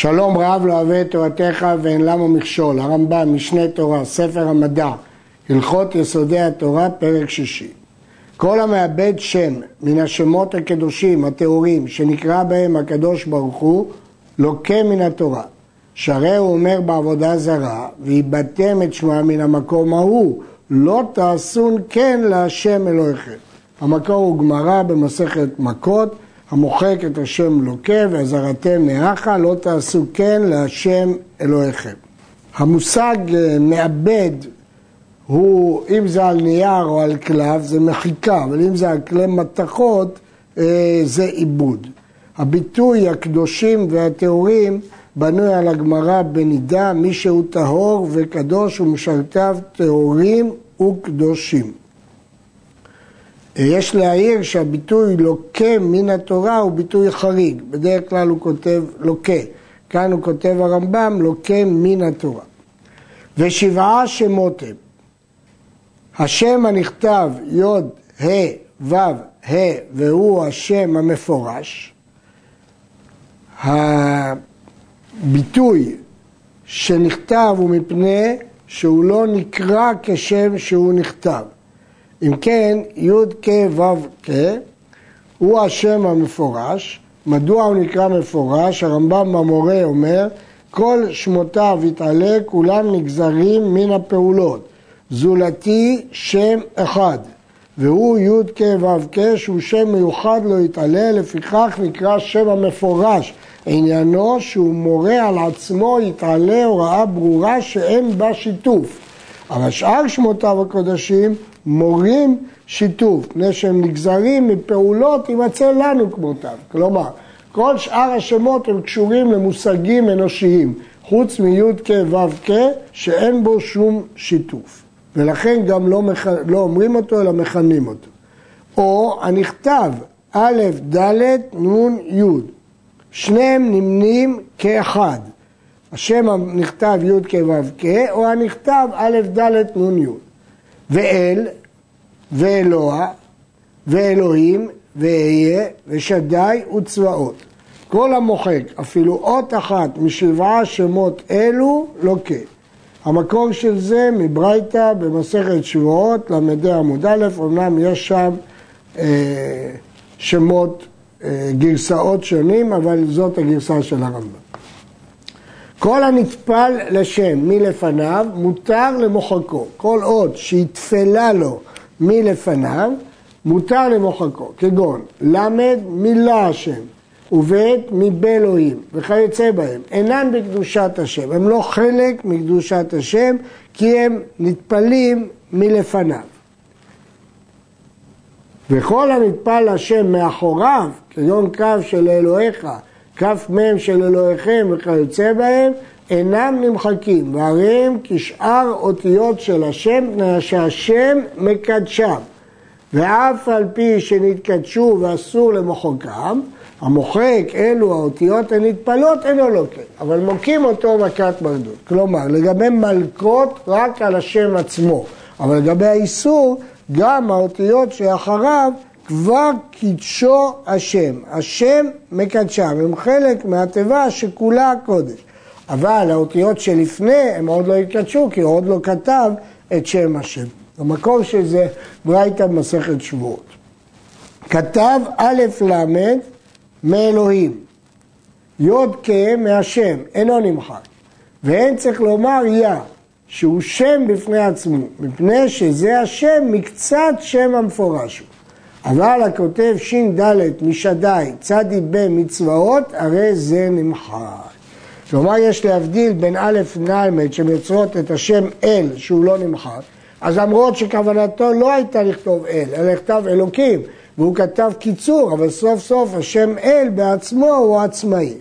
שלום רב לא אוהב את תורתך ואין למה מכשול, הרמב"ם, משנה תורה, ספר המדע, הלכות יסודי התורה, פרק שישי. כל המאבד שם מן השמות הקדושים, הטהורים, שנקרא בהם הקדוש ברוך הוא, לוקה מן התורה. שהרי הוא אומר בעבודה זרה, ואיבדתם את שמה מן המקום ההוא, לא תעשון כן להשם אלוהיכם. המקור הוא גמרא במסכת מכות, המוחק את השם לוקה ועזרתם נאחה, לא תעשו כן להשם אלוהיכם. המושג אה, מעבד הוא, אם זה על נייר או על כלב, זה מחיקה, אבל אם זה על כלי מתכות, אה, זה עיבוד. הביטוי הקדושים והטהורים בנוי על הגמרא בנידה, מי שהוא טהור וקדוש ומשרתיו טהורים וקדושים. יש להעיר שהביטוי לוקה מן התורה הוא ביטוי חריג, בדרך כלל הוא כותב לוקה, כאן הוא כותב הרמב"ם לוקה מן התורה. ושבעה שמות הם, השם הנכתב י' ה' ו' ה' והוא השם המפורש, הביטוי שנכתב הוא מפני שהוא לא נקרא כשם שהוא נכתב. אם כן, י' כ' ו' כ' הוא השם המפורש. מדוע הוא נקרא מפורש? הרמב"ם במורה אומר, כל שמותיו יתעלה, כולם נגזרים מן הפעולות. זולתי שם אחד, והוא י' כ' ו' כ', שהוא שם מיוחד לא יתעלה, לפיכך נקרא שם המפורש. עניינו שהוא מורה על עצמו יתעלה הוראה ברורה שאין בה שיתוף. אבל שאר שמותיו הקודשים מורים שיתוף, מפני שהם נגזרים מפעולות יימצא לנו כמותם. כלומר, כל שאר השמות הם קשורים למושגים אנושיים, חוץ מי' כ' ו' כ', שאין בו שום שיתוף. ולכן גם לא, מח... לא אומרים אותו, אלא מכנים אותו. או הנכתב א', ד', נ', י', שניהם נמנים כאחד. השם הנכתב י' כ' ו' כ', או הנכתב א', ד', נ', י'. ואל, ואלוה, ואלוהים, ואהיה, ושדי וצבאות. כל המוחק אפילו אות אחת משבעה שמות אלו לוקה. המקור של זה מברייתא במסכת שבועות, ל"ד עמוד א', אמנם יש שם אה, שמות, אה, גרסאות שונים, אבל זאת הגרסה של הרמב"ם. כל הנטפל לשם מלפניו מותר למוחקו. כל עוד שהתפלה לו מלפניו, מותר למוחקו. כגון למד מילה השם ובית מבאלוהים וכיוצא בהם. אינן בקדושת השם, הם לא חלק מקדושת השם כי הם נטפלים מלפניו. וכל הנטפל לשם מאחוריו, כגון קו של אלוהיך כף מ' של אלוהיכם וכיוצא בהם, אינם נמחקים, והרי הם כשאר אותיות של השם, שהשם מקדשם. ואף על פי שנתקדשו ואסור למוחקם, המוחק אלו האותיות הנטפלות אינו לוקח, אבל מוקים אותו מכת מרדות. כלומר, לגבי מלקות רק על השם עצמו, אבל לגבי האיסור, גם האותיות שאחריו כבר קידשו השם, השם מקדשם, הם חלק מהתיבה שכולה קודש. אבל האותיות שלפני הם עוד לא התקדשו, כי הוא עוד לא כתב את שם השם. המקור של זה ברייתא במסכת שבועות. כתב א' ל' מאלוהים, י' כ' מהשם, אינו נמחק. ואין צריך לומר יא, שהוא שם בפני עצמו, מפני שזה השם מקצת שם המפורש. אבל הכותב ש"ד משדי צדי ב מצבאות, הרי זה נמחק. כלומר יש להבדיל בין א' נ"ל שמייצרות את השם אל שהוא לא נמחק, אז למרות שכוונתו לא הייתה לכתוב אל, אלא לכתב אלוקים, והוא כתב קיצור, אבל סוף סוף השם אל בעצמו הוא עצמאי.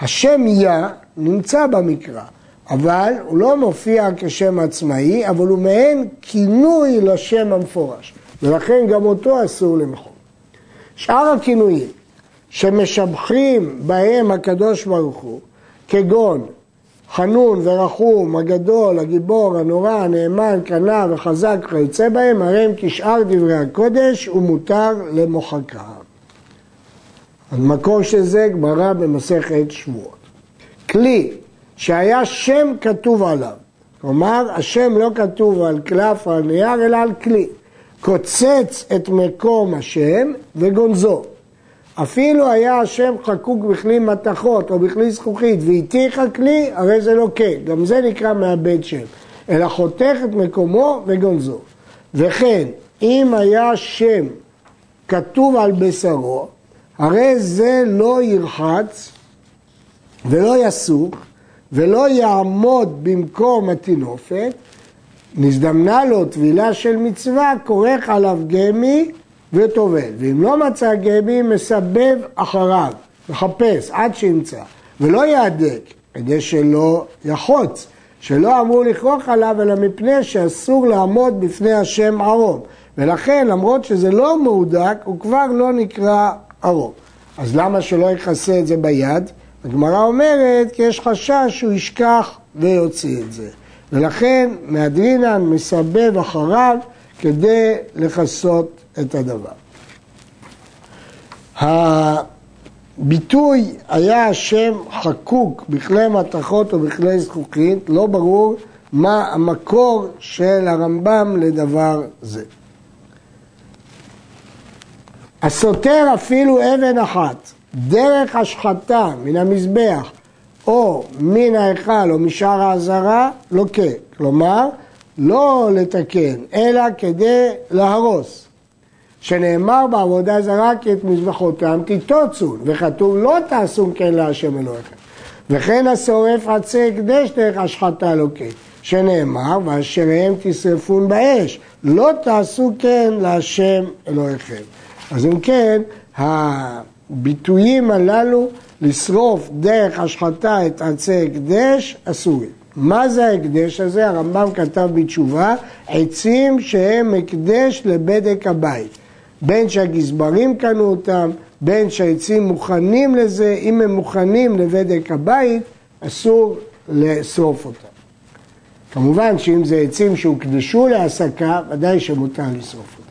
השם יא נמצא במקרא, אבל הוא לא מופיע כשם עצמאי, אבל הוא מעין כינוי לשם המפורש. ולכן גם אותו אסור למחוק. שאר הכינויים שמשבחים בהם הקדוש ברוך הוא, כגון חנון ורחום, הגדול, הגיבור, הנורא, הנאמן, קנה וחזק וכיוצא בהם, הרי הם כשאר דברי הקודש ומותר למוחקם. המקור של זה גמרא במסכת שבועות. כלי שהיה שם כתוב עליו, כלומר השם לא כתוב על קלף או על נייר אלא על כלי, קוצץ את מקום השם וגונזו. אפילו היה השם חקוק בכלי מתכות או בכלי זכוכית והתיך הכלי, הרי זה לא כן, גם זה נקרא מאבד שם, אלא חותך את מקומו וגונזו. וכן, אם היה שם כתוב על בשרו, הרי זה לא ירחץ ולא יסוך ולא יעמוד במקום הטינופת, נזדמנה לו טבילה של מצווה, כורך עליו גמי וטובל. ואם לא מצא גמי, מסבב אחריו, מחפש עד שימצא, ולא יהדק, כדי שלא יחוץ, שלא אמור לכרוך עליו, אלא מפני שאסור לעמוד בפני השם ערום. ולכן, למרות שזה לא מהודק, הוא כבר לא נקרא ערום. אז למה שלא יכסה את זה ביד? הגמרא אומרת כי יש חשש שהוא ישכח ויוציא את זה. ולכן מהדרינן מסבב אחריו כדי לכסות את הדבר. הביטוי היה השם חקוק בכלי מתכות או בכלי זכוכית, לא ברור מה המקור של הרמב"ם לדבר זה. הסותר אפילו אבן אחת, דרך השחתה מן המזבח או מן ההיכל או משאר האזהרה, לוקה. כלומר, לא לתקן, אלא כדי להרוס. שנאמר בעבודה זרה כי את מזבחותם תיטוצו, וכתוב לא תעשו כן להשם אלוהיכם. וכן השורף עצי הקדש דרך השחתה לוקה, שנאמר ואשריהם תשרפון באש, לא תעשו כן להשם אלוהיכם. אז אם כן, הביטויים הללו לשרוף דרך השחתה את עצי הקדש אסורים. מה זה ההקדש הזה? הרמב"ם כתב בתשובה, עצים שהם הקדש לבדק הבית. בין שהגזברים קנו אותם, בין שהעצים מוכנים לזה, אם הם מוכנים לבדק הבית, אסור לשרוף אותם. כמובן שאם זה עצים שהוקדשו להעסקה, ודאי שמותר לשרוף אותם.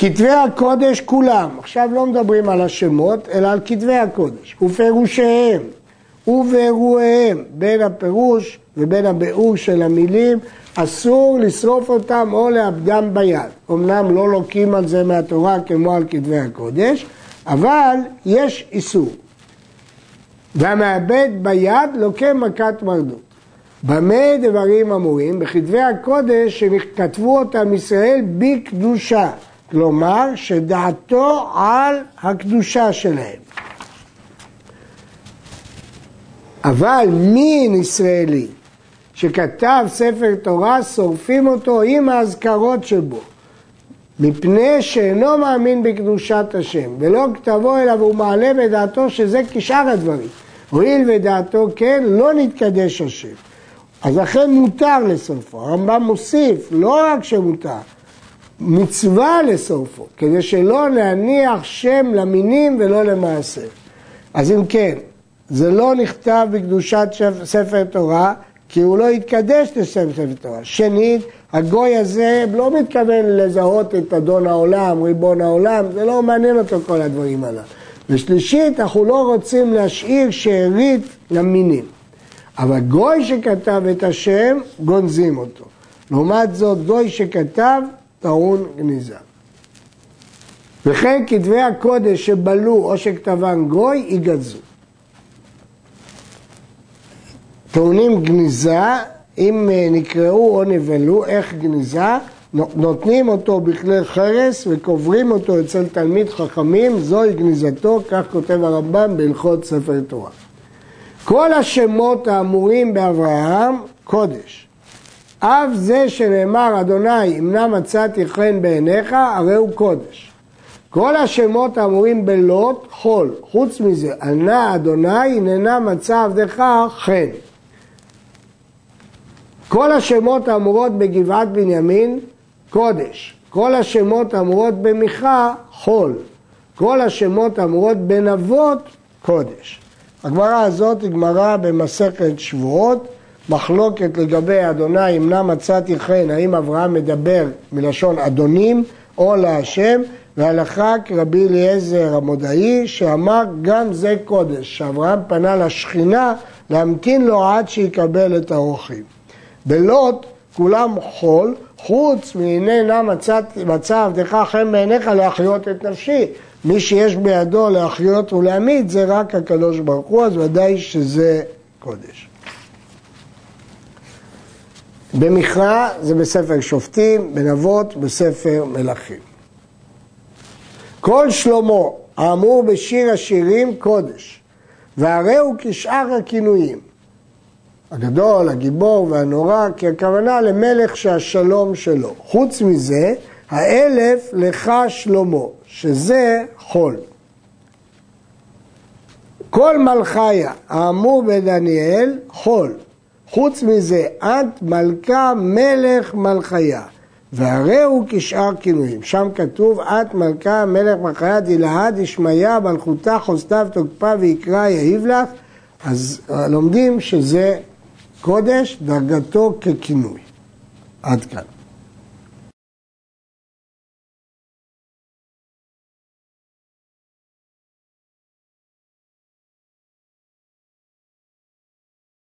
כתבי הקודש כולם, עכשיו לא מדברים על השמות, אלא על כתבי הקודש, ופירושיהם ובאירועיהם, בין הפירוש ובין הביאור של המילים, אסור לשרוף אותם או לאבדם ביד. אמנם לא לוקים על זה מהתורה כמו על כתבי הקודש, אבל יש איסור. והמאבד ביד לוקה מכת מרדות. במה דברים אמורים? בכתבי הקודש שכתבו אותם ישראל בקדושה. כלומר שדעתו על הקדושה שלהם. אבל מין ישראלי שכתב ספר תורה, שורפים אותו עם האזכרות שבו, מפני שאינו מאמין בקדושת השם, ולא כתבו אליו הוא מעלה בדעתו שזה כשאר הדברים. הואיל ודעתו כן, לא נתקדש השם. אז לכן מותר לשרפו. הרמב"ם מוסיף, לא רק שמותר, מצווה לשרפו, כדי שלא להניח שם למינים ולא למעשה. אז אם כן, זה לא נכתב בקדושת ספר תורה, כי הוא לא התקדש לשם ספר תורה. שנית, הגוי הזה לא מתכוון לזהות את אדון העולם, ריבון העולם, זה לא מעניין אותו כל הדברים הללו. ושלישית, אנחנו לא רוצים להשאיר שארית למינים. אבל גוי שכתב את השם, גונזים אותו. לעומת זאת, גוי שכתב, טעון גניזה. וכן כתבי הקודש שבלו או שכתבן גוי, ייגזו. טעונים גניזה, אם אה, נקראו או נבלו, איך גניזה? נותנים אותו בכלי חרס וקוברים אותו אצל תלמיד חכמים, זוהי גניזתו, כך כותב הרמב"ם בהלכות ספר תורה. כל השמות האמורים באברהם, קודש. אף זה שנאמר, אדוני, אם נא מצאתי חן בעיניך, הרי הוא קודש. כל השמות האמורים בלוט, חול. חוץ מזה, ענה אדוני, הננה מצא עבדך חן. כל השמות האמורות בגבעת בנימין, קודש. כל השמות האמורות במיכה, חול. כל השמות האמורות בנבות, קודש. הגמרא הזאת היא גמרא במסכת שבועות. מחלוקת לגבי אדוני אם נא מצאתי חן, האם אברהם מדבר מלשון אדונים או להשם, והלכה כרבי אליעזר המודעי שאמר גם זה קודש, שאברהם פנה לשכינה להמתין לו עד שיקבל את האורחים. בלוט כולם חול, חוץ מהנה נא מצא עבדך חן בעיניך להחיות את נפשי. מי שיש בידו להחיות ולהמית זה רק הקדוש ברוך הוא, אז ודאי שזה קודש. במכרע זה בספר שופטים, בנבות, בספר מלכים. כל שלמה האמור בשיר השירים קודש, והרי הוא כשאר הכינויים. הגדול, הגיבור והנורא, כי הכוונה למלך שהשלום שלו. חוץ מזה, האלף לך שלמה, שזה חול. כל מלכיה האמור בדניאל, חול. חוץ מזה, את מלכה מלך מלכיה. והרי הוא כשאר כינויים. שם כתוב, את מלכה מלך מלכיה דילהה דשמיא מלכותה חוסתה ותוקפה ויקרא יהיב לך. אז לומדים שזה קודש, דרגתו ככינוי. עד כאן.